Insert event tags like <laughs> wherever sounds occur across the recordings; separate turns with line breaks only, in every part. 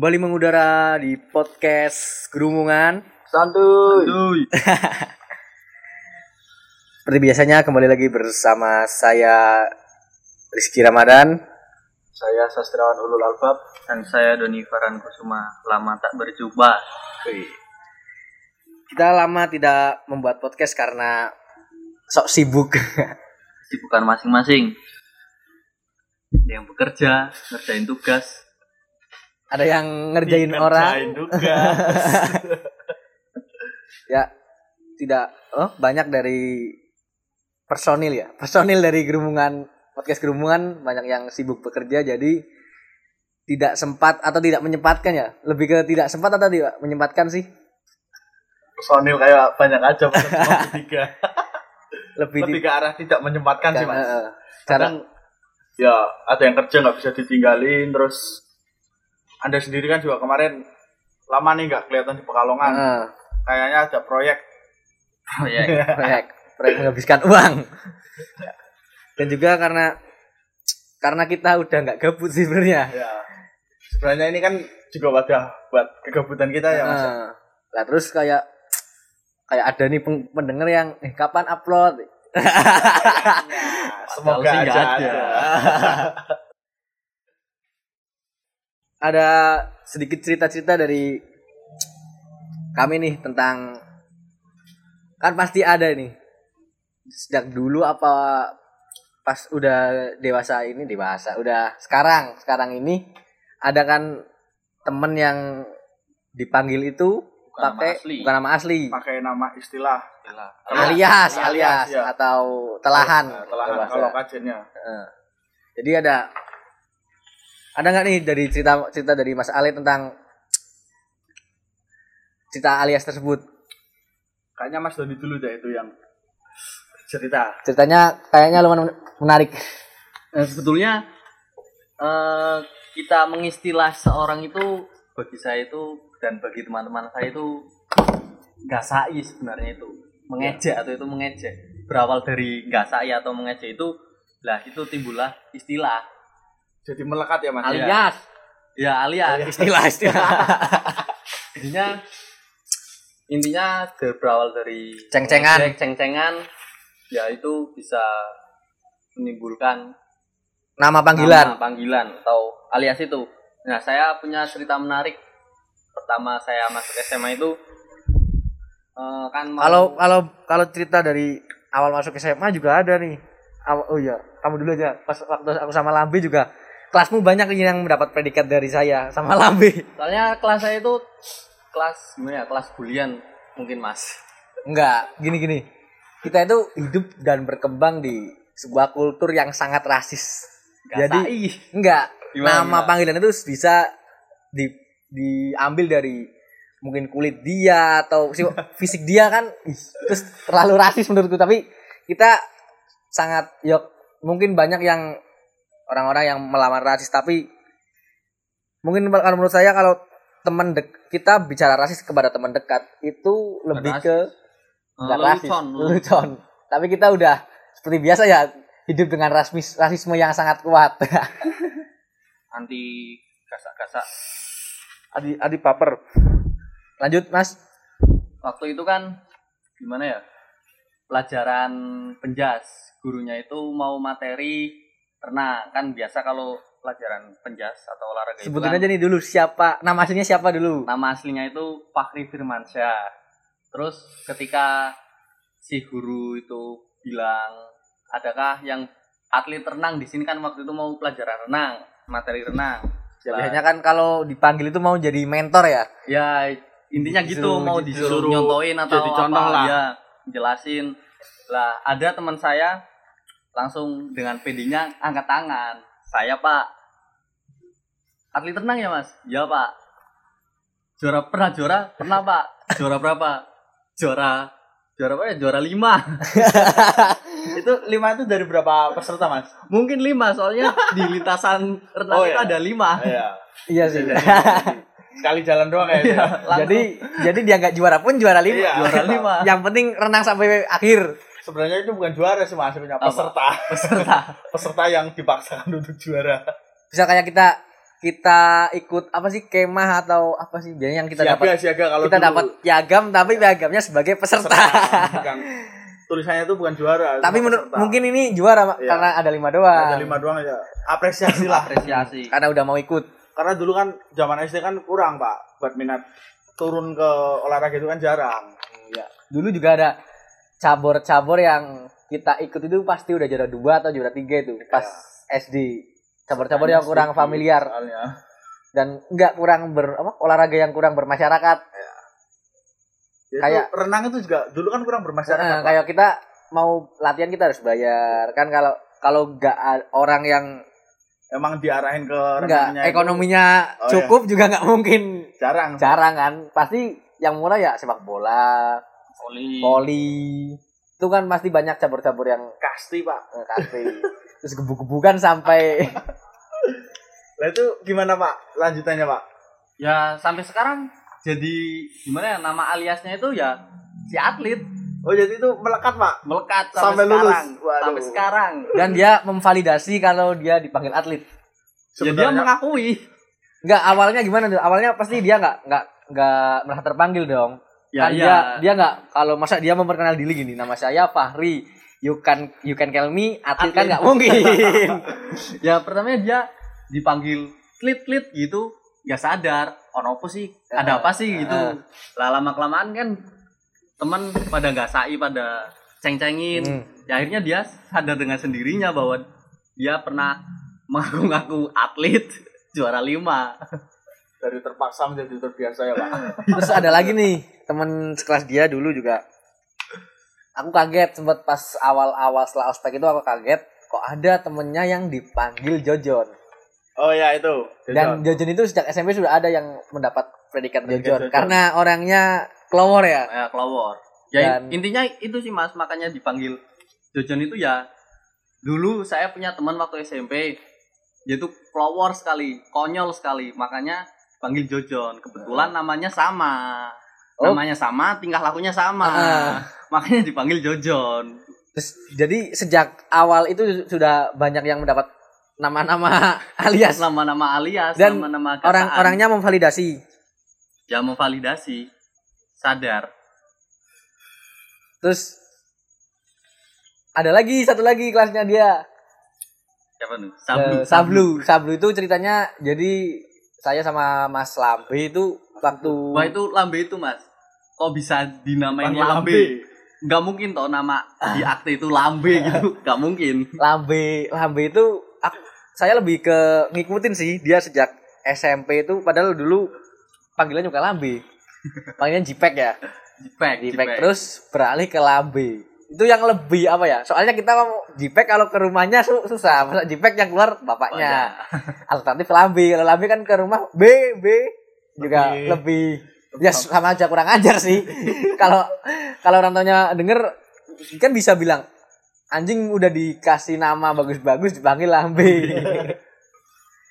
Kembali mengudara di podcast Gerumungan.
Santuy. <laughs>
Seperti biasanya kembali lagi bersama saya Rizky Ramadan.
Saya sastrawan Ulul Albab
dan saya Doni Farhan Kusuma lama tak berjumpa
Kita lama tidak membuat podcast karena sok sibuk.
sibukan masing-masing Ada yang bekerja ngerjain tugas
Ada yang ngerjain orang.
tugas. <laughs>
Ya, tidak oh banyak dari personil ya. Personil dari Gerumungan podcast Gerumungan banyak yang sibuk bekerja jadi tidak sempat atau tidak menyempatkan ya. Lebih ke tidak sempat atau tidak menyempatkan sih.
Personil kayak banyak aja <laughs> bertiga.
Lebih,
Lebih ke arah tidak menyempatkan sih
tidak-
mas. Kadang ya ada yang kerja nggak bisa ditinggalin terus anda sendiri kan juga kemarin lama nih nggak kelihatan di Pekalongan.
Eh,
Kayaknya ada proyek.
proyek <laughs>
proyek proyek menghabiskan uang dan juga karena karena kita udah nggak gabut sih sebenarnya
Ya. Sebenarnya ini kan juga wadah buat kegabutan kita ya mas.
Eh, lah terus kayak kayak ada nih pendengar yang eh kapan upload <laughs>
Semoga
sih nggak
aja
ada.
ada. <laughs>
ada sedikit cerita-cerita dari kami nih tentang kan pasti ada nih sejak dulu apa pas udah dewasa ini dewasa udah sekarang sekarang ini ada kan temen yang dipanggil itu
Bukan nama
pakai
asli.
bukan nama asli
Pakai nama istilah.
alias
Alias,
alias
ya.
atau telahan
Nah, telahan kalau kajiannya.
Heeh. jadi ada ada nggak nih dari cerita cerita dari Mas Ale tentang cerita alias tersebut?
Kayaknya Mas Doni dulu deh itu yang cerita.
ceritanya kayaknya lumayan menarik.
Nah, sebetulnya eh, kita mengistilah seorang itu bagi saya itu dan bagi teman-teman saya itu nggak sai sebenarnya itu. Mengejek atau itu mengejek. Berawal dari nggak atau mengejek itu lah itu timbullah istilah
Jadi melekat ya Mas.
alias
ya alias
istilah istilah <laughs>
intinya intinya dari- berawal dari
Ceng-cengan.
ceng-cengan ya itu bisa menimbulkan
nama panggilan
nama panggilan atau alias itu. Nah, saya punya cerita menarik. Pertama saya masuk SMA itu eh, kan mau-
kalau kalau kalau cerita dari awal masuk SMA juga ada nih Aw- oh iya kamu dulu aja pas waktu aku sama Lambe juga kelasmu banyak yang mendapat predikat dari saya sama Lambe
soalnya kelas saya itu kelas gimana ya? Kelas bulian mungkin, Mas.
Enggak, gini gini. Kita itu hidup dan berkembang di sebuah kultur yang sangat rasis.
Nggak
Jadi
sai.
enggak
Gimana,
nama
gimana?
panggilan itu bisa di diambil dari mungkin kulit dia atau si- <laughs> fisik dia kan terus terlalu rasis menurutku tapi kita sangat yok mungkin banyak yang orang-orang yang melawan rasis tapi mungkin kalau menurut saya kalau teman dek kita bicara rasis kepada teman dekat itu lebih
rasis.
ke
Eh,
Nggak rasis,
lelucon,
lelucon. Tapi kita udah seperti biasa ya hidup dengan rasmis, rasisme yang sangat kuat. <laughs>
anti gasak-gasak.
adi adi paper. Lanjut mas.
Waktu itu kan gimana ya? Pelajaran penjas. Gurunya itu mau materi renang. Kan biasa kalau pelajaran penjas atau olahraga itu
Sebutin
kan
aja nih dulu siapa nama aslinya siapa dulu.
nama aslinya itu Fakri Firmansyah. Terus ketika si guru itu bilang, adakah yang atlet renang di sini kan waktu itu mau pelajaran renang, materi renang.
Ya, biasanya kan kalau dipanggil itu mau jadi mentor ya.
ya intinya gitu
Disuruh-
mau disuruh,
disuruh
nyontoin atau
jadi contoh
apa,
lah.
ya jelasin. Lah ada teman saya langsung dengan PD-nya angkat tangan. Saya Pak atlet renang ya Mas? Ya Pak. Juara pernah juara? Pernah Pak. Juara berapa? Juara juara apa ya? Juara lima. <laughs>
itu lima itu dari berapa peserta Mas?
Mungkin lima soalnya di lintasan renang
Oh,
itu
iya.
ada lima.
Iya.
Iya sih.
Sekali jalan doang ya.
Iya, langsung.
jadi jadi dia nggak juara pun juara lima.
Iya.
juara lima.
Yang penting renang sampai akhir.
Sebenarnya itu bukan juara sih maksudnya
Apa?
peserta. <laughs>
Peserta.
peserta yang dipaksakan untuk juara.
Bisa kayak kita kita ikut apa sih kemah atau apa sih biasanya yang kita
siaga
dapat
siaga kalau
kita dapat piagam tapi piagamnya sebagai peserta. <laughs>
bukan tulisannya itu bukan juara
tapi menurut
peserta.
mungkin ini juara Pak,
Iya.
karena ada lima doang.
ada lima doang aja apresiasi lah
apresiasi
Karena udah mau ikut.
karena dulu kan zaman SD kan kurang pak buat minat turun ke olahraga itu kan jarang
Iya. Dulu juga ada cabur-cabur yang kita ikut itu pasti udah juara dua atau juara tiga itu pas SD. Cabur-cabur yang kurang familiar
soalnya.
dan enggak kurang ber apa olahraga yang kurang bermasyarakat.
Ya,
Kayak-
itu renang itu juga dulu kan kurang bermasyarakat Pak.
kayak kita mau latihan kita harus bayar kan kalau kalau enggak a- orang yang
emang diarahin ke
enggak
renangnya itu
ekonominya
Oh, iya.
cukup juga enggak mungkin
jarang
jarang kan pasti yang murah ya sepak bola
Oli.
voli itu kan pasti banyak cabur-cabur yang
kasti pak.
Eh, kasih terus gebuk-gebukan sampai
nah itu gimana pak? Lanjutannya pak?
Ya sampai sekarang jadi gimana ya nama aliasnya itu ya si atlet.
Oh jadi itu melekat pak?
Melekat
Sampai
sampai,
lulus.
sekarang
Waduh.
sampai sekarang.
Dan dia memvalidasi kalau dia dipanggil atlet.
Ya dia mengakui.
Enggak awalnya gimana tuh? Awalnya pasti dia enggak enggak enggak merasa terpanggil dong
ya
kan
iya.
dia dia nggak kalau masa dia memperkenal diri gini nama saya Fahri you can you can call me atlet kan nggak mungkin. <laughs>
Ya pertamanya dia dipanggil klit klit gitu ya sadar ono apa sih? Ada apa sih? gitu. Lah lama kelamaan kan teman pada nggak sai pada ceng-cengin.
Hmm.
ya akhirnya dia sadar dengan sendirinya bahwa dia pernah mengaku-ngaku atlet juara lima
dari terpaksa menjadi terbiasa ya pak. <laughs>
Terus ada lagi nih temen sekelas dia dulu juga. Aku kaget sempet pas awal-awal setelah ospek itu aku kaget kok ada temennya yang dipanggil Jojon.
Oh ya itu.
Dan Jojon. Itu sejak SMP sudah ada yang mendapat predikat
Predikat
Jojon
Jojon.
karena orangnya kelowor ya.
Ya kelawar ya
Dan-
intinya itu sih mas makanya dipanggil Jojon itu ya dulu saya punya teman waktu SMP dia tuh kelawar sekali konyol sekali. Makanya panggil Jojon. Kebetulan namanya sama.
Oh.
namanya sama tingkah lakunya sama.
Ah.
makanya dipanggil Jojon.
Terus jadi sejak awal itu sudah banyak yang mendapat nama-nama <laughs> alias.
Nama-nama alias
Dan
nama-nama
orang-orangnya memvalidasi.
Ya memvalidasi. Sadar.
Terus ada lagi satu lagi kelasnya dia.
Siapa nih
Eh, Sablu. Sablu itu ceritanya jadi saya sama Mas Lambe itu waktu
wah itu lambe itu mas. Kok bisa dinamain
Panggil
lambe? Nggak mungkin toh nama di akte itu lambe <laughs> gitu. Nggak mungkin.
Lambe Lambe itu aku- saya lebih ke ngikutin sih dia sejak SMP itu. Padahal dulu panggilannya juga Lambe. <laughs> Panggilan Jipek ya.
Jipek,
Jipek. Terus beralih ke Lambe itu yang lebih apa ya? Soalnya kita mau Jipek kalau ke rumahnya su- susah. Masa Jipek yang keluar bapaknya. <laughs> Alternatif Lambe kalau Lambe kan ke rumah B B. Juga
Lebih-
lebih ya sama aja kurang ajar sih. <laughs> Kalau kalau orang tuanya denger kan bisa bilang anjing udah dikasih nama bagus-bagus dipanggil Lambe <laughs>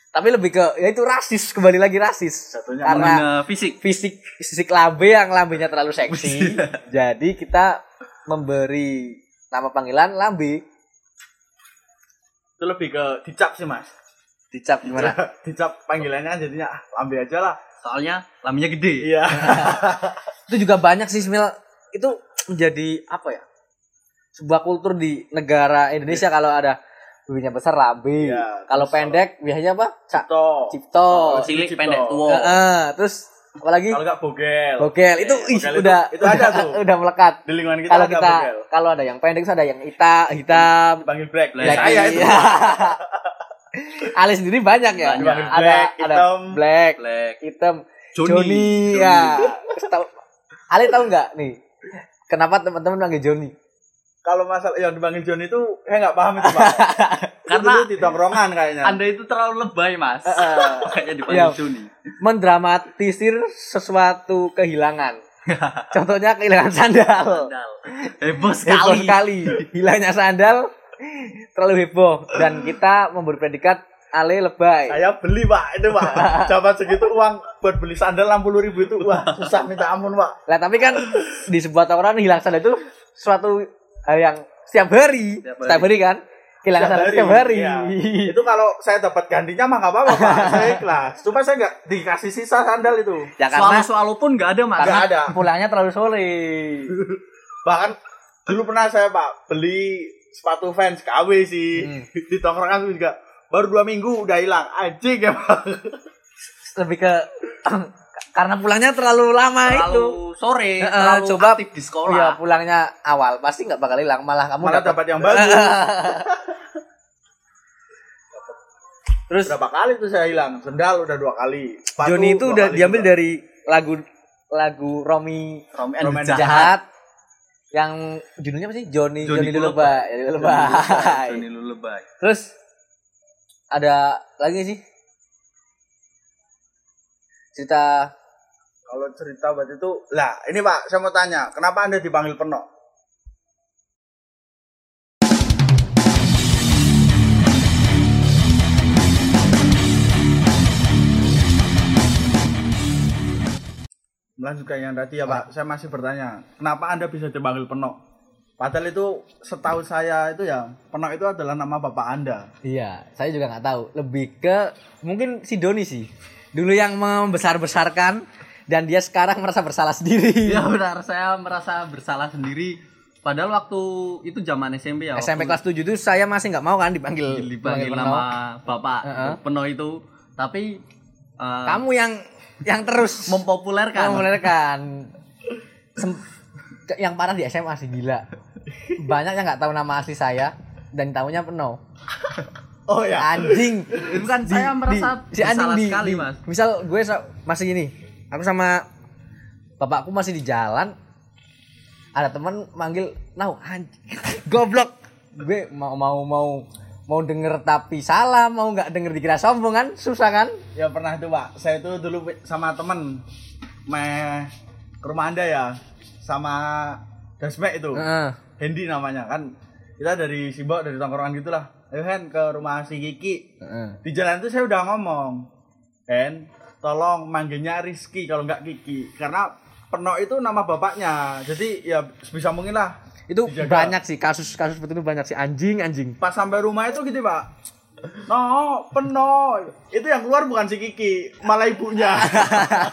tapi lebih ke ya itu rasis kembali lagi rasis.
Satunya
karena
fisik.
fisik fisik lambe yang lambenya terlalu seksi. Jadi kita memberi nama panggilan lambe.
Itu lebih ke dicap sih mas.
Dicap gimana? <laughs>
Dicap panggilannya kan jadinya ah, lambe aja lah.
Soalnya lambenya gede.
Iya. <laughs>
Itu juga banyak sih Smil. Itu menjadi apa ya sebuah kultur di negara Indonesia kalau ada bibinya besar lambe.
Iya,
kalau pendek biasanya apa?
Cipto.
Cipto.
Oh,
cilik
Cipto.
pendek tua.
Heeh, terus apalagi
kalau nggak bogel
bogel itu
Eh,
ih,
bogel itu-
udah
itu ada tuh.
udah melekat
di lingkungan kita
kalau
ada
kita
bogel
kalau ada yang pendek ada yang hitam hitam
dipanggil black
Black.
Ya, saya itu <laughs>
Iya. Ali sendiri banyak ya.
Banyak.
Ada
black,
ada
hitam.
black,
Black.
hitam,
Joni.
Joni. Ya. Terus tahu- Ali tahu nggak nih? Kenapa teman-teman panggil Joni?
Kalau masalah yang dipanggil John itu saya nggak paham itu pak <laughs>
Karena-
itu di tongkrongan kayaknya
anda itu terlalu lebay mas <laughs> makanya
Iya.
dipanggil Joni
Mendramatisir sesuatu kehilangan. <laughs> Contohnya kehilangan sandal.
Sandal. heboh
Heboh
sekali
sekali. Hilangnya sandal terlalu heboh dan kita memberi predikat Ale lebay.
saya beli pak itu pak jabat segitu uang buat beli sandal enam puluh ribu itu wah susah minta ampun pak
Lah tapi kan di sebuah tawuran hilang sandal itu suatu hal yang setiap hari,
Setiap hari.
setiap hari kan. kehilangan
Setiap
setiap hari.
Iya. Itu kalau saya dapat gantinya mah nggak apa-apa Pak. saya ikhlas. Cuma saya nggak dikasih sisa sandal itu.
ya karena
Soal-soal pun nggak ada mas.
Nggak ada.
pulangnya terlalu sore. <laughs>
Bahkan dulu pernah saya Pak beli sepatu Vans KW sih
Hmm.
di tongkrongan juga baru dua minggu udah hilang anjing ya Pak.
Lebih ke <clears throat> karena pulangnya terlalu lama itu.
terlalu sore,
Heeh,
terlalu
coba
aktif di sekolah.
Iya, pulangnya awal pasti nggak bakal hilang, malah kamu
Malah dapat yang bagus. <laughs>
Terus
Berapa kali tuh saya hilang? Sendal udah dua kali. Sepatu
Joni itu udah diambil
juga.
dari lagu lagu Romi
Romi and
jahat.
Jahat.
yang judulnya apa sih? Joni
Joni Lulebay.
Joni Lulebay. Terus ada lagi sih? Cerita
Kalau cerita buat itu, lah ini Pak, saya mau tanya, kenapa Anda dipanggil penok? Melanjutkan yang tadi ya Pak, saya masih bertanya, kenapa Anda bisa dipanggil penok? Padahal itu setahu saya itu ya, penok itu adalah nama bapak Anda.
Iya, saya juga nggak tahu. Lebih ke mungkin si Doni sih. Dulu yang membesar-besarkan dan dia sekarang merasa bersalah sendiri. <laughs>
Ya benar, saya merasa bersalah sendiri. Padahal waktu itu zaman SMP ya.
SMP kelas 7 itu saya masih nggak mau kan dipanggil
dipanggil
Peno.
nama bapak
Heeh.
Peno itu, tapi eh,
Kamu yang yang terus <laughs>
mempopulerkan.
mempopulerkan. Yang parah di SMA sih gila. Banyak yang nggak tahu nama asli saya dan tahunya Peno.
Oh ya,
Anjing.
Itu kan saya merasa
si anjing
bersalah
di,
sekali,
di-
Mas.
Misal gue masih gini, aku sama bapakku masih di jalan, ada teman manggil, "Nau, anjing." <laughs> Goblok. Gue mau mau mau mau denger tapi salah, mau nggak denger dikira sombong kan? Susah kan?
ya pernah itu Pak. Saya itu dulu sama temen meh ke rumah Anda ya, sama Dasmek itu.
Heeh.
Hendy namanya kan. Kita dari Simbok dari tongkrongan gitulah. Ayo Hen ke rumah si Kiki.
Heeh.
Di jalan itu saya udah ngomong, Hen, tolong manggilnya Rizky kalau nggak Kiki, karena Penok itu nama bapaknya. Jadi ya sebisa mungkin lah.
Itu
Dijaga.
banyak sih kasus-kasus seperti itu banyak sih anjing anjing.
Pas sampai rumah itu gitu Pak. No, Peno. Itu yang keluar bukan si Kiki, malah ibunya.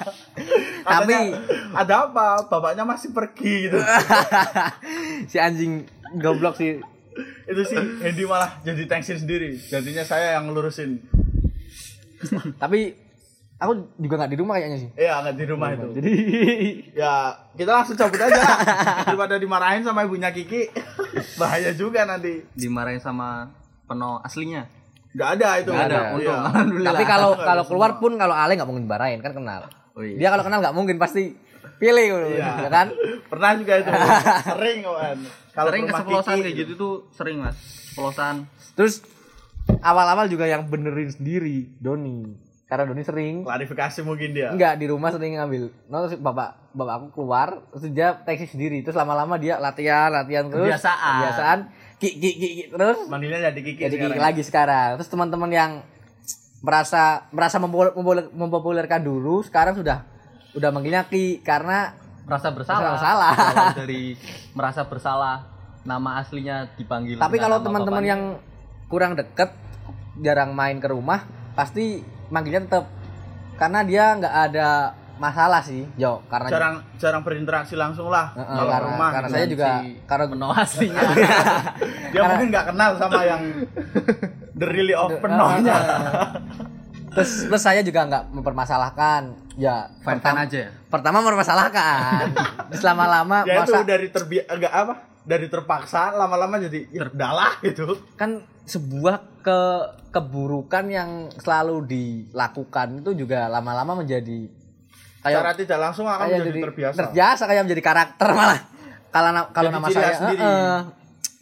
<laughs>
Tapi-
ada apa? Bapaknya masih pergi gitu. <laughs>
si anjing goblok sih.
Itu sih Hendy malah jadi tensin sendiri. Jadinya saya yang ngelurusin. <laughs>
Tapi aku juga nggak di rumah kayaknya sih.
Iya, nggak di rumah itu.
Jadi <laughs>
Ya, kita langsung cabut aja. <laughs> Daripada dimarahin sama ibunya Kiki. Bahaya juga nanti.
Dimarahin sama Peno aslinya.
Nggak ada itu.
Nggak ada,
Iya.
Tapi kalau kalau keluar pun kalau Ale nggak mungkin dimarahin kan kenal.
Oh, iya.
Dia kalau kenal nggak mungkin pasti pilih
Iya.
ya kan? <laughs>
Pernah juga itu. <laughs> Sering kan. Kalau
sering
ke rumah
kesepolosan
Kiki,
kayak gitu tuh sering mas. Kesepolosan.
Terus awal-awal juga yang benerin sendiri Doni. Karena Doni sering
Klarifikasi mungkin dia.
enggak di rumah sering ngambil. No, terus bapak bapak aku keluar terus dia taksi sendiri terus lama-lama dia latihan latihan terus
Kebiasaan.
kebiasaan ki ki ki, ki, terus
Manggilnya jadi Kiki.
jadi
sekarang.
lagi sekarang terus teman-teman yang merasa merasa mempopuler- mempopuler- mempopulerkan dulu sekarang sudah udah manggilnya Ki karena
Merasa bersalah.
Merasa bersalah. <laughs>
Dari merasa bersalah. Nama aslinya dipanggil.
tapi kalau teman-teman yang kurang deket jarang main ke rumah pasti manggilnya tetap karena dia nggak ada masalah sih Jo karena
jarang jarang berinteraksi langsung lah kalau ke
karena,
rumah
karena saya juga
Si
karena
Peno aslinya. <laughs>
dia mungkin nggak kenal sama yang the really of penonya <laughs>
terus terus saya juga nggak mempermasalahkan. Ya pertama,
aja ya.
pertama mempermasalahkan. Terus lama-lama
ya itu
masa
dari terbi enggak apa? Dari terpaksa lama-lama jadi ya gitu.
Kan sebuah ke keburukan yang selalu dilakukan itu juga lama-lama menjadi kayak
tidak langsung akan menjadi
jadi
terbiasa.
terbiasa kayak menjadi karakter malah. Kalau kalau nama saya
sendiri.
eh.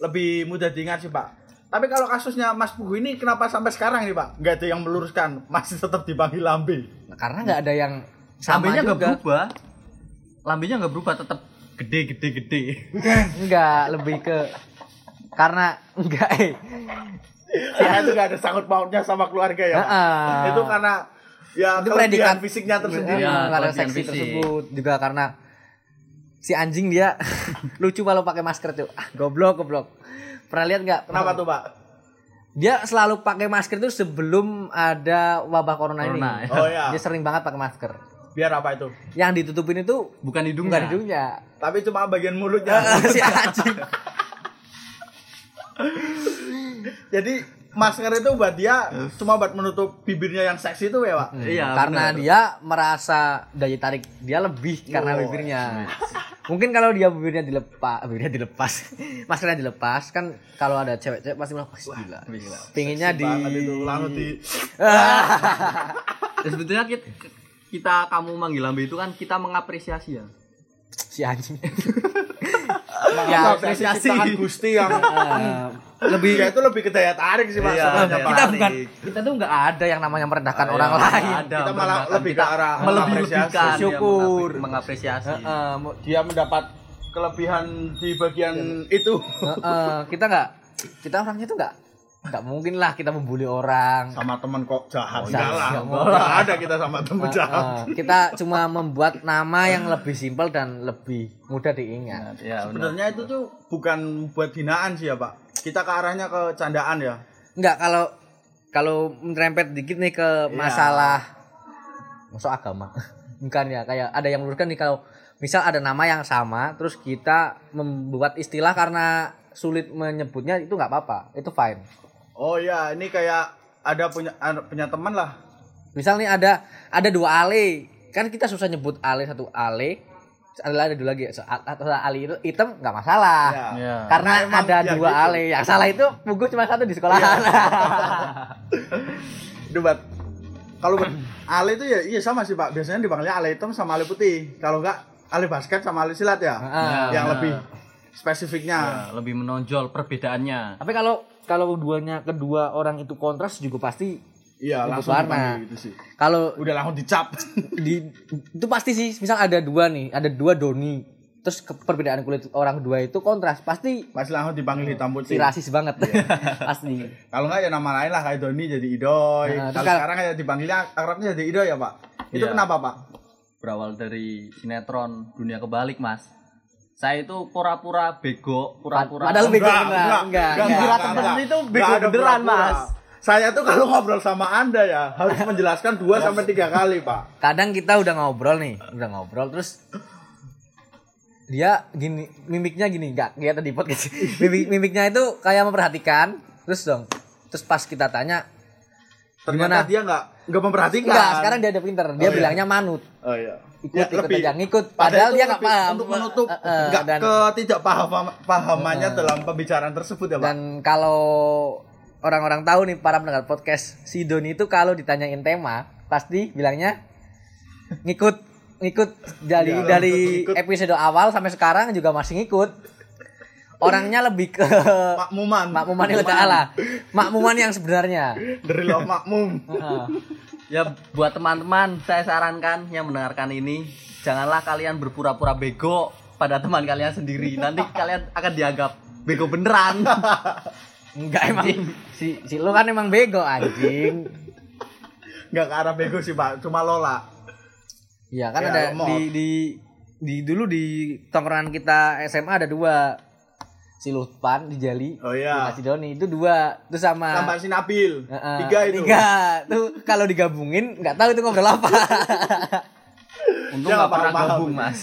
lebih mudah diingat sih pak tapi kalau kasusnya Mas Pugu ini kenapa sampai sekarang nih pak? Nggak ada yang meluruskan. Masih tetap dipanggil Lambe.
Karena nggak ada yang sama
Lambenya nggak berubah. Lambenya nggak berubah, tetap gede gede gede. <laughs>
enggak lebih ke karena enggak eh.
Karena juga ada sangkut pautnya sama keluarga ya Pak? Itu karena ya
itu
kelebihan
predikat
fisiknya tersendiri.
Ya,
karena seksi
fisik.
tersebut juga karena si anjing dia <laughs> lucu kalau pakai masker tuh. Ah goblok goblok pernah lihat nggak
kenapa tuh pak
dia selalu pakai masker itu sebelum ada wabah corona,
Corona,
ini.
ya.
Oh ya.
Dia sering banget pakai masker.
Biar apa itu?
Yang ditutupin itu
bukan hidungnya
bukan hidungnya.
Tapi cuma bagian mulutnya. <laughs>
si anjing.
Jadi masker itu buat dia cuma buat menutup bibirnya yang seksi itu ya, Pak.
iya
karena
bener.
dia merasa daya tarik dia lebih karena
Oh,
bibirnya. Mungkin kalau dia bibirnya dilepas, <laughs> bibirnya dilepas, maskernya dilepas kan kalau ada cewek-cewek pasti bilang, "Wah, gila." Pinginnya di
Ya, <laughs> sebetulnya kita, kita kamu manggil lambe itu kan kita mengapresiasi ya
si anjing. <laughs>
ya,
apresiasi.
tangan Gusti yang <laughs>
Eh,
lebih ya itu lebih ke daya tarik sih Pak.
Iya,
Pak.
kita bukan kita tuh nggak ada yang namanya merendahkan orang
Iya,
lain.
ada,
Kita malah lebih ke
Kita
arah
melebih-lebihkan
mengapresiasi.
Syukur.
mengapre- mengapresiasi
Heeh, mu-
Dia mendapat kelebihan di bagian itu.
heeh, kita nggak kita orangnya tuh nggak nggak mungkin lah kita membuli orang.
Sama teman kok jahat.
Oh,
Enggak
jangan,
lah. Enggak ada kita sama teman jahat.
kita cuma membuat nama yang lebih simpel dan lebih mudah diingat.
ya benar.
Sebenarnya itu tuh bukan buat hinaan sih ya, Pak. Kita ke arahnya ke candaan ya.
Enggak kalau kalau merempet dikit nih ke
Iya.
masalah masuk agama. <laughs> Bukan ya, kayak ada yang meluruskan nih kalau misal ada nama yang sama terus kita membuat istilah karena sulit menyebutnya itu nggak apa-apa, itu fine.
Oh iya, ini kayak ada punya ada punya teman lah.
Misal nih ada ada dua ale, kan kita susah nyebut ale satu ale, ada ada dua lagi atau ali itu hitam nggak masalah.
Ya.
Ya.
Karena
Nah, emang
ada
ya
dua
gitu.
ale, yang salah itu buku cuma satu di sekolahan. <laughs>
Itu buat kalau buat ale itu ya iya sama sih, Pak. Biasanya dipanggilnya ale hitam sama ale putih. Kalau enggak ale basket sama ale silat ya.
Heeh.
yang
benar.
lebih spesifiknya.
Ya, lebih menonjol perbedaannya
Tapi kalau kalau duanya kedua orang itu kontras juga pasti
Iya, langsung
warna.
gitu sih.
kalau
Udah langsung dicap.
di itu pasti sih misal ada dua nih ada dua doni terus ke- perbedaan kulit orang dua itu kontras pasti
Masih langsung dipanggil hitam
si
putih.
rasis banget <laughs> pasti
Kalau enggak ya nama lain lah kayak Doni jadi Idoy.
Nah,
kalau- sekarang kayak dipanggilnya akrabnya jadi Idoy ya, Pak. Itu
Iya.
kenapa, Pak?
berawal dari sinetron dunia kebalik mas saya itu pura-pura bego pura-pura
padahal bego
Enggak, enggak,
enggak,
enggak,
enggak.
enggak, enggak.
itu bego
Enggak ada
beneran,
pura-pura.
Mas.
Saya tuh kalau ngobrol sama Anda ya harus menjelaskan 2 sampai 3 kali, Pak.
kadang kita udah ngobrol nih udah ngobrol terus dia gini mimiknya gini enggak kayak tadi podcast <laughs> mimik mimiknya itu kayak memperhatikan terus dong terus pas kita tanya
Ternyata
Gimana?
dia enggak enggak memperhatikan.
enggak sekarang dia udah pinter dia
Oh, iya.
bilangnya manut
Oh iya.
Ikut
Ya,
ikut
lebih-
aja. Ngikut.
Padahal
dia nggak paham.
untuk menutup
Eh, eh,
enggak
dan
ketidakpaham pahamannya dalam pembicaraan tersebut ya, Pak.
dan kalau orang-orang tahu nih para pendengar podcast si Doni itu kalau ditanyain tema pasti bilangnya ngikut ngikut. Dari
Iya,
dari
ngikut.
episode awal sampai sekarang juga masih ngikut orangnya lebih ke
Makmuman.
makmuman itu ta'ala makmuman yang sebenarnya.
Dari lo makmum.
Ya buat teman-teman saya sarankan yang mendengarkan ini janganlah kalian berpura-pura bego pada teman kalian sendiri. Nanti kalian akan dianggap bego beneran.
Enggak emang si si lu kan emang bego anjing.
Enggak ke arah bego sih, Pak. Cuma Lola.
Iya kan
Ya,
ada di, di di dulu di tongkrongan kita SMA ada dua si Lutpan di Jali
Oh iya.
si Doni itu dua itu sama
Tambah si Nabil.
Heeh,
Tiga itu.
tiga tuh kalau digabungin nggak tahu itu ngobrol apa <laughs>
untung nggak pernah
paham-paham.
gabung mas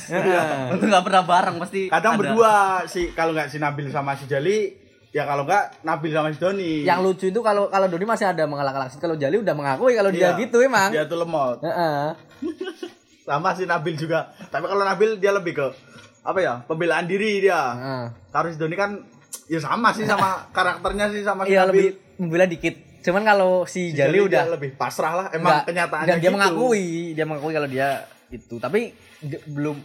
untung nggak pernah bareng pasti
Kadang
ada.
berdua si kalau nggak si Nabil sama si Jali, ya kalau nggak Nabil sama si Doni.
yang lucu itu kalau kalau Doni masih ada mengalak-alak kalau Jali udah mengakui kalau dia
Iya.
gitu emang
Dia tuh lemot.
Heeh.
Sama si Nabil juga. Tapi kalau Nabil dia lebih ke apa ya? Pembelaan diri dia. Si Doni kan ya sama sih sama <laughs> karakternya sih sama si
iya lebih membela dikit cuman kalau si
Si
Jali
dia
udah
lebih pasrah lah. Emang
Nggak-
kenyataannya
nggak, dia
gitu.
mengakui dia mengakui kalau dia itu tapi belum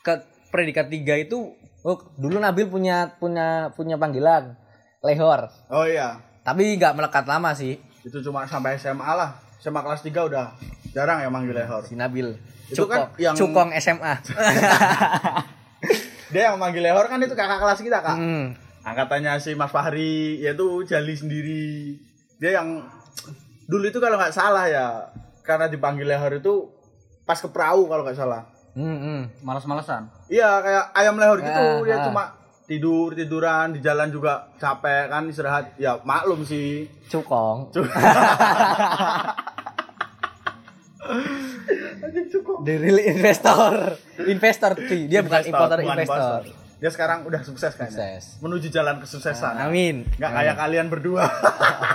ke predikat tiga itu oh dulu Nabil punya punya punya panggilan lehor
Oh iya.
tapi nggak melekat lama sih
Itu cuma sampai SMA lah. SMA kelas 3 udah jarang ya manggil Lehor.
si Nabil
Itu kan
Cukong,
yang-
Cukong SMA <laughs>
Dia yang manggil Lehor kan itu kakak kelas kita, Kak.
Hmm.
angkatannya si Mas Fahri yaitu Jali sendiri dia yang dulu itu kalau nggak salah ya karena dipanggil lehor itu pas ke perahu kalau nggak salah
Hmm, hmm.
males-malesan
iya kayak ayam lehor gitu
Ah,
dia
ah.
cuma tidur tiduran di jalan juga capek kan istirahat ya maklum sih
Cukong. <laughs> The real investor. Investor cuy. Dia bukan importer
bukan
investor.
dia sekarang udah sukses kayaknya
Sukses.
menuju jalan kesuksesan
Amin.
nggak kayak kalian berdua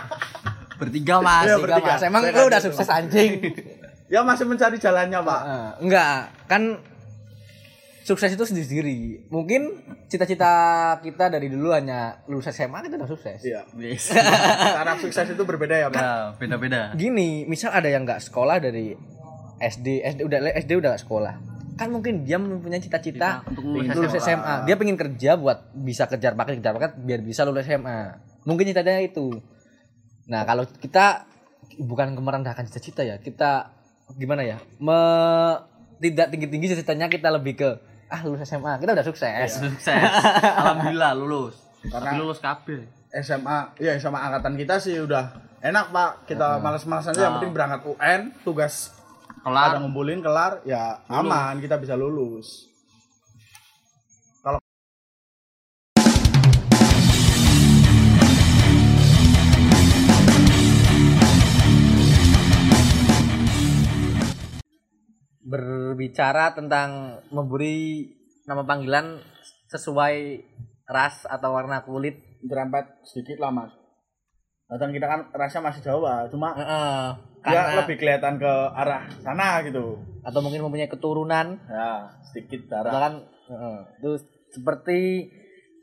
<laughs>
Bertiga mas.
Tiga,
bertiga.
Mas. Emang lu
kan
udah
gitu,
sukses anjing. <laughs>
ya masih mencari jalannya pak
enggak, kan sukses itu sendiri. Mungkin cita-cita kita dari dulu hanya lulus SMA kita udah sukses.
iya
Yes. <laughs>
cara sukses itu berbeda ya pak
Ya, beda-beda.
Gini, misal ada yang nggak sekolah dari SD, SD udah SD udah nggak sekolah. Kan mungkin dia mempunyai cita-cita
Cita untuk
lulus,
lulus
SMA. Dia pengen kerja buat bisa kejar paket kejar paket biar bisa lulus SMA. Mungkin cita-citanya itu. Nah, kalau kita bukan merendahkan cita-cita ya, kita gimana ya? Me, tidak tinggi-tinggi cita-citanya kita lebih ke ah lulus SMA, kita udah sukses.
Sukses. Alhamdulillah lulus.
Karena-
Tapi lulus kabel.
SMA ya SMA angkatan kita sih udah enak pak kita malas-malasan aja yang
Oh.
penting berangkat UN tugas ada
Kelar.
ngumpulin kelar ya aman kita bisa lulus
Berbicara tentang memberi nama panggilan sesuai ras atau warna kulit.
jerempet sedikit lah mas Datang kita kan rasanya masih Jawa cuma dia
karena
lebih kelihatan ke arah sana gitu
atau mungkin mempunyai keturunan
ya sedikit darah
kan heeh. itu seperti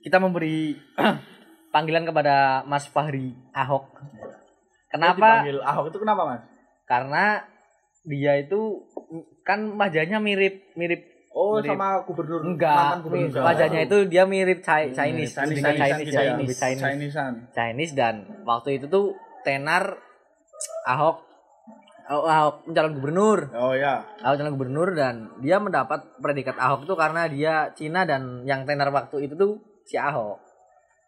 kita memberi <clears throat> panggilan kepada Mas Fahri Ahok. Kenapa?
dipanggil Ahok itu kenapa mas
Karena dia itu kan wajahnya mirip mirip
oh
Mirip.
sama gubernur
enggak
gubernur
mirip. Wajahnya itu dia mirip Chi- Chinese
Chinese Chinese
Chinese ya,
ya.
lebih Chinese
Chinesean.
Chinese dan waktu itu tuh tenar Ahok Oh, Ahok mencalon gubernur
oh ya
Ahok calon gubernur dan dia mendapat predikat Ahok itu karena dia Cina dan yang tenar waktu itu tuh si Ahok.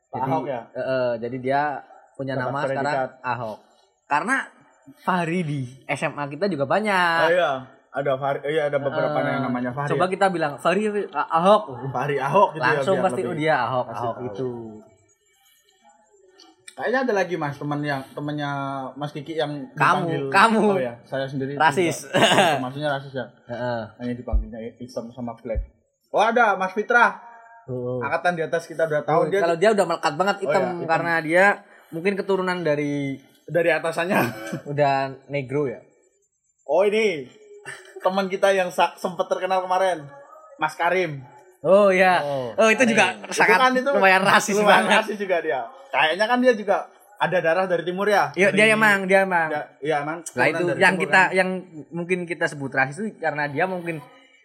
Pak Ahok ya
eh, eh, jadi dia punya
Dapat
nama
predikat.
sekarang Ahok. Karena Fahri di SMA kita juga banyak.
oh iya ada Fahri iya ada beberapa
Eh,
yang namanya Fahri
Coba
ya.
kita bilang Fahri Ah- Ahok.
Fahri Ahok gitu ya,
Langsung
biar
pasti
lebih-
oh dia Ahok,
pasti
Ahok
tahu.
itu.
Kayaknya ada lagi mas teman yang temannya Mas Kiki yang
Kamu,
dipanggil
kamu.
oh ya saya sendiri
Rasis.
juga. maksudnya rasis ya
Heeh.
hanya dipanggilnya hitam sama black oh ada Mas Fitra
Oh.
angkatan di atas kita udah
Oh,
tahu dia
kalau dia udah melekat banget hitam,
iya, hitam.
karena dia mungkin keturunan dari
dari atasannya <laughs>
udah negro ya.
oh ini teman kita yang sempat terkenal kemarin Mas Karim
Oh ya.
Oh,
Oh, itu juga
Itu
sangat
kan itu
lumayan rasis
lumayan
banget.
rasis juga dia kayaknya kan dia juga ada darah dari timur ya
Iya, dia emang, dia emang.
Ya, iya emang.
Nah, itu yang
timur
kita
kan.
yang mungkin kita sebut rasis itu karena dia mungkin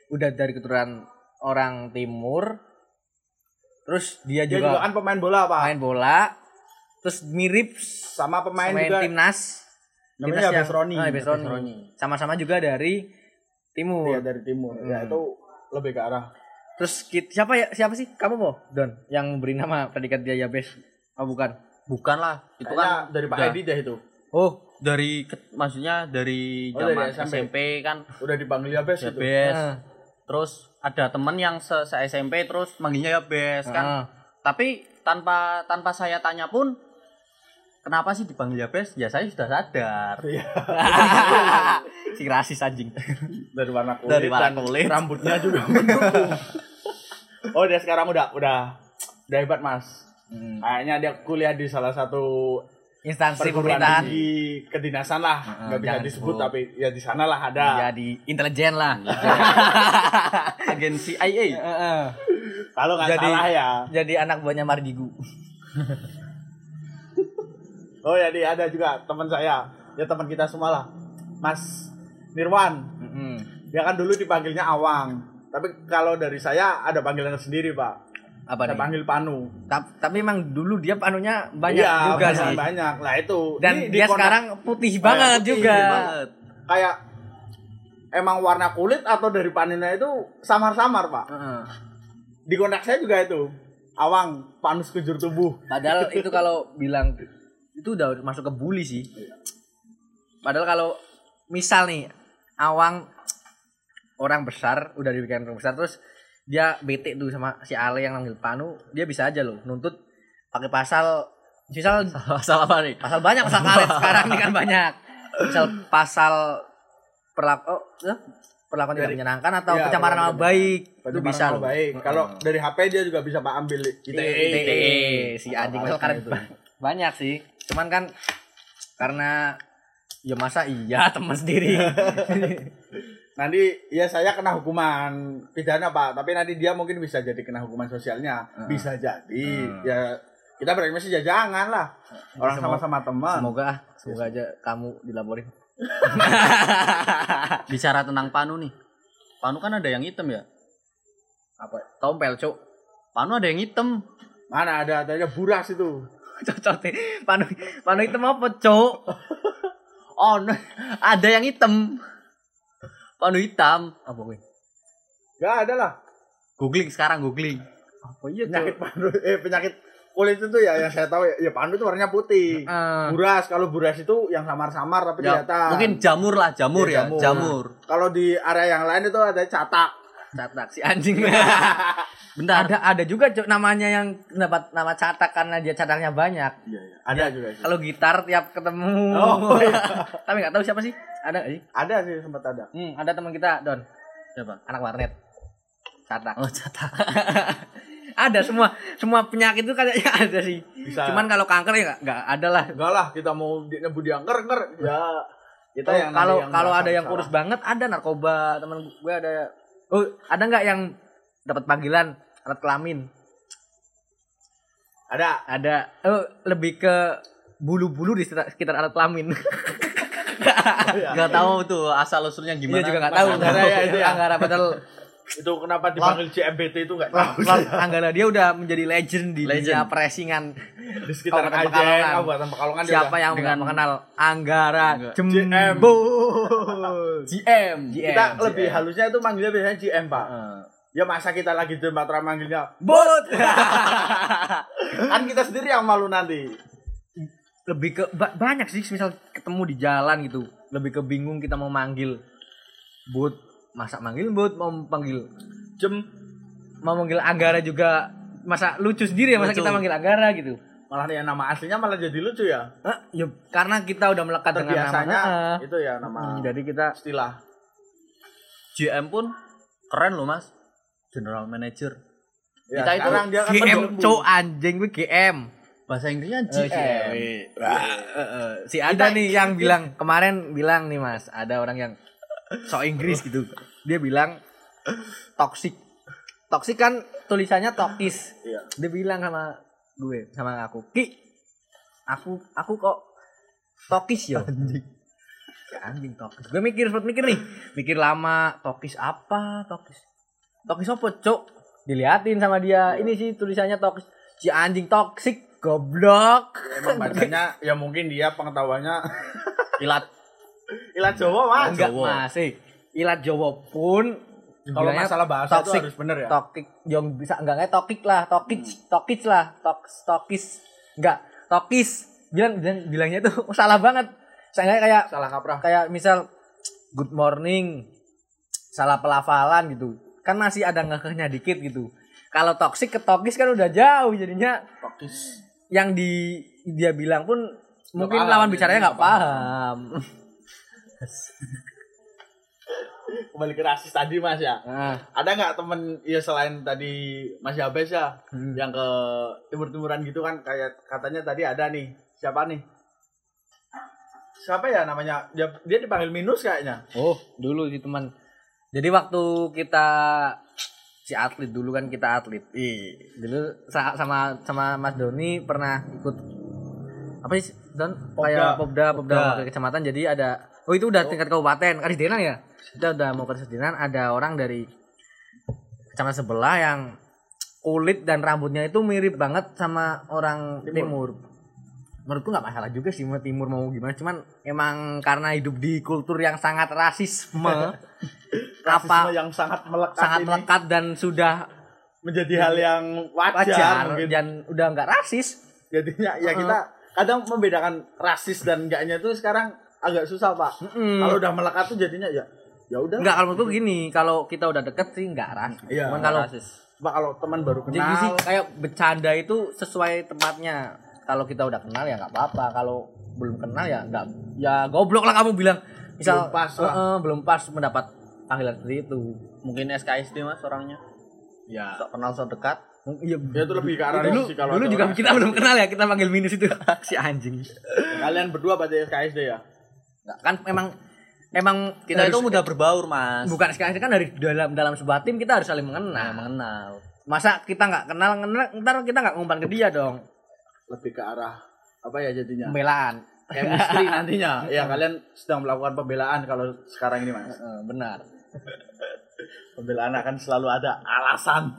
udah dari keturunan orang timur. Terus dia
dia
juga,
juga kan pemain bola pak
main bola. Terus mirip
sama pemain
main
juga
timnas.
namanya
Timnas
Abes Roni.
Ah, Abes Roni. Sama-sama juga dari timur.
Iya dari timur. Ya
Hmm.
itu lebih ke arah.
Terus siapa ya siapa sih kamu mau Don yang beri nama predikat dia Yabes? Oh bukan.
Bukan lah. Itu
Kayaknya
kan
dari Pak
udah-
Edi deh itu.
Oh,
dari maksudnya dari
Oh, dari
zaman
SMP.
SMP. kan
Udah dipanggil ya bes
ya
itu.
bes.
Ah.
Terus ada temen yang se, se SMP terus manggilnya ya bes kan.
Ah.
Tapi tanpa tanpa saya tanya pun kenapa sih dipanggil ya bes? Ya saya sudah sadar.
Iya. <laughs>
si rasis anjing.
Dari warna kulit.
Dari warna kulit.
Rambutnya juga mendukung. oh dia sekarang udah udah udah hebat mas.
Hmm.
Kayaknya dia kuliah di salah satu
Instansi pemerintahan.
tinggi kedinasan lah. Nggak bisa
jangan
disebut
sebut.
tapi ya di sana lah ada.
Ya di intelijen lah. <laughs>
Agensi IA.
Kalau nggak salah ya.
Jadi anak buahnya Mardigu.
Oh ya di ada juga teman saya. Ya teman kita semua lah. Mas Nirwan.
Mm-mm.
Dia kan dulu dipanggilnya Awang. Tapi kalau dari saya ada panggilan sendiri, Pak.
Apa
Saya
nih?
panggil Panu.
Ta- Tapi emang dulu dia panunya banyak
Iya,
juga
banyak,
sih.
Banyak. Lah itu.
Dan
Ini di
dia sekarang putih
Oh,
banget
ya, putih
juga.
banget. kayak emang warna kulit atau dari paninnya itu samar-samar, Pak.
Heeh.
Di kontak saya juga itu. Awang, panus kejur tubuh.
Padahal itu kalau bilang itu udah masuk ke bully sih. Padahal kalau misal nih awang orang besar udah dibikin orang besar terus dia bete tuh sama si Ale yang manggil Panu dia bisa aja loh nuntut pakai pasal misal <laughs>
Masalah apa nih?
pasal banyak pasal karet <laughs> sekarang ini kan banyak. Misal pasal perlaku oh, eh, perlakuan tidak menyenangkan atau
Iya,
pencemaran nama baik. itu bisa loh.
Baik kalau dari HP dia juga bisa pak ambil ITE
ITE si anjing
Apa-apa
pasal karet
itu. <laughs>
banyak sih cuman kan karena ya masa iya <laughs> teman sendiri. <laughs>
Nanti ya saya kena hukuman pidana pak. Tapi nanti dia mungkin bisa jadi kena hukuman sosialnya. Bisa jadi. Ya kita berekspresi ya jangan lah. Orang
Semoga-
sama-sama teman.
semoga ah, semoga aja kamu dilaporin. <laughs>
Bicara tentang panu nih. Panu kan ada yang hitam ya.
apa? Tompel cuk.
Panu ada yang hitam.
mana ada? Adanya buras itu
cocok nih panu panu itu apa cuk <laughs>
Oh, no. ada yang hitam. Panu hitam.
apa gue
nggak ada lah
Googling sekarang googling.
apa iya
penyakit pandu eh penyakit kulit itu ya yang saya tahu ya, ya pandu itu warnanya putih
Ah.
buras kalau buras itu yang samar-samar tapi
Ya,
kelihatan
mungkin jamur lah, jamur
Iya,
ya,
jamur.
jamur.
kalau di area yang lain itu ada catak
catak si anjing <laughs>
Bentar.
ada ada juga cuk namanya yang dapat nama catak karena dia cataknya banyak
iya, iya. ada juga sih.
kalau gitar tiap ketemu
Oh, <laughs> iya.
tapi nggak tahu siapa sih ada nggak sih
ada sih sempat ada
hmm, ada teman kita don
Siapa?
anak warnet catak
Oh, catak. <laughs>
ada semua semua penyakit itu kayaknya <laughs> ada sih
Bisa.
cuman kalau kanker ya nggak nggak ada lah
enggak lah kita mau nyebut dia nger nger ya kita
Oh,
yang
kalau kalau ada yang kurus banget ada narkoba teman gue ada oh ada nggak yang dapat panggilan alat kelamin
ada
ada oh, lebih ke bulu-bulu di sekitar, sekitar alat kelamin
Gak tahu tuh asal usulnya gimana.
juga nggak tahu karena
ya, itu ya.
Anggara padahal
itu kenapa dipanggil CMBT itu enggak tahu
Anggara dia udah menjadi legend di
Legend.
dunia presingan
di sekitar
Pekalongan.
Kabupaten Pekalongan dia
siapa yang
dengan-
nggak mengenal Anggara. Jembo
GM.
kita
GM.
lebih halusnya itu manggilnya biasanya GM pak ya masa kita lagi di Matra manggilnya
bot. <laughs>
Kan kita sendiri yang malu nanti.
Lebih ke ba- banyak sih misal ketemu di jalan gitu. Lebih ke bingung kita mau manggil but masa manggil but mau panggil
jem.
mau manggil Anggara juga. Masa lucu sendiri ya masa
Lucu.
kita manggil Anggara gitu.
Malah yang nama aslinya malah jadi lucu ya?
Hah? ya karena kita udah melekat dengan nama
terbiasanya
Heeh.
itu ya nama
Hmm, jadi kita
istilah.
GM pun keren loh mas. General Manager.
ya,
Kita itu
sekarang dia kan
GM cow anjing gue GM
Bahasa Inggrisnya GM.
Eh, eh. si ada nih yang bilang kemarin bilang nih mas ada orang yang so Inggris gitu. Dia bilang toxic. Toxic kan tulisannya tokis.
Iya.
dia bilang sama gue sama aku ki aku aku kok tokis ya anjing. Anjing tokis. Gue mikir sempat mikir nih mikir lama tokis apa tokis tokis apa cok diliatin sama dia. Ini sih tulisannya tokis si anjing toksik goblok.
Emang bacanya ya mungkin dia pengetahuannya <laughs>
Ilat.
ilat Jawa mas.
Enggak masih. Ilat Jawa pun
kalau masalah bahasa itu
toxic.
harus bener ya?
Tokik yang bisa enggak enggak tokik lah. Tokik tokis lah. Toks tokis. Enggak tokis. Bilang bilang bilangnya itu <laughs> salah banget. Saya kayak
salah kaprah.
kayak misal good morning. Salah pelafalan gitu kan masih ada ngekehnya dikit gitu. Kalau toksik ke tokis kan udah jauh jadinya.
Tokis.
Yang di dia bilang pun mungkin
paham,
lawan
ya,
bicaranya nggak
nggak
paham. <laughs>
kembali ke rasis tadi mas ya.
Nah,
ada nggak temen ya selain tadi Mas Yabes ya
Hmm.
yang ke timur-timuran gitu kan kayak katanya tadi ada nih siapa nih? Siapa ya namanya? Dia, dia dipanggil minus kayaknya.
Oh dulu sih teman jadi waktu kita si atlet dulu kan kita atlet. Ih, dulu sa- sama sama Mas Doni pernah ikut apa sih Don? Kayak popda popda
Popda.
wakil kecamatan. Jadi ada oh itu udah tingkat kabupaten Kadisdenan ya? Kita udah mau ke Kadisdenan ada orang dari kecamatan sebelah yang kulit dan rambutnya itu mirip banget sama orang
Timur.
timur, menurutku nggak masalah juga sih mau timur mau gimana cuman emang karena hidup di kultur yang sangat rasisme <laughs> apa
yang sangat melekat
sangat
ini
melekat dan sudah
menjadi hal yang wajar,
wajar
mungkin.
dan udah nggak rasis
jadinya ya kita kadang membedakan rasis dan enggaknya itu sekarang agak susah pak
Mm-mm.
kalau udah melekat tuh jadinya ya ya udah
Enggak kalau menurutku gini, kalau kita udah deket sih enggak rasis.
Iya,
Cuman
nggak
kalau
Pak kalau teman baru
jadi sih
kenal
kayak bercanda itu sesuai tempatnya. Kalau kita udah kenal ya nggak apa-apa. Kalau belum kenal ya nggak ya goblok lah kamu bilang misal
Belum pas lah.
"Eh, eh, belum pas mendapat panggilan seperti itu.
Mungkin SKSD mas orangnya.
Ya.
Sok kenal sok dekat.
Iya,
ya itu lebih ke arah
dulu,
sih kalau
dulu juga
orang-
kita belum kenal ya kita panggil minus itu <laughs> si anjing
kalian berdua berarti SKSD ya
Nggak, kan emang emang
Kita itu mudah berbaur mas.
bukan sekarang kan dari dalam dalam sebuah tim kita harus saling mengenal
Nah, mengenal.
masa kita nggak kenal kenal ntar kita nggak ngumpan ke dia dong
lebih ke arah apa ya jadinya?
Pembelaan.
Chemistry <laughs> nantinya. Ya kalian sedang melakukan pembelaan kalau sekarang ini mas.
Benar. <laughs>
Pembelaan akan selalu ada alasan.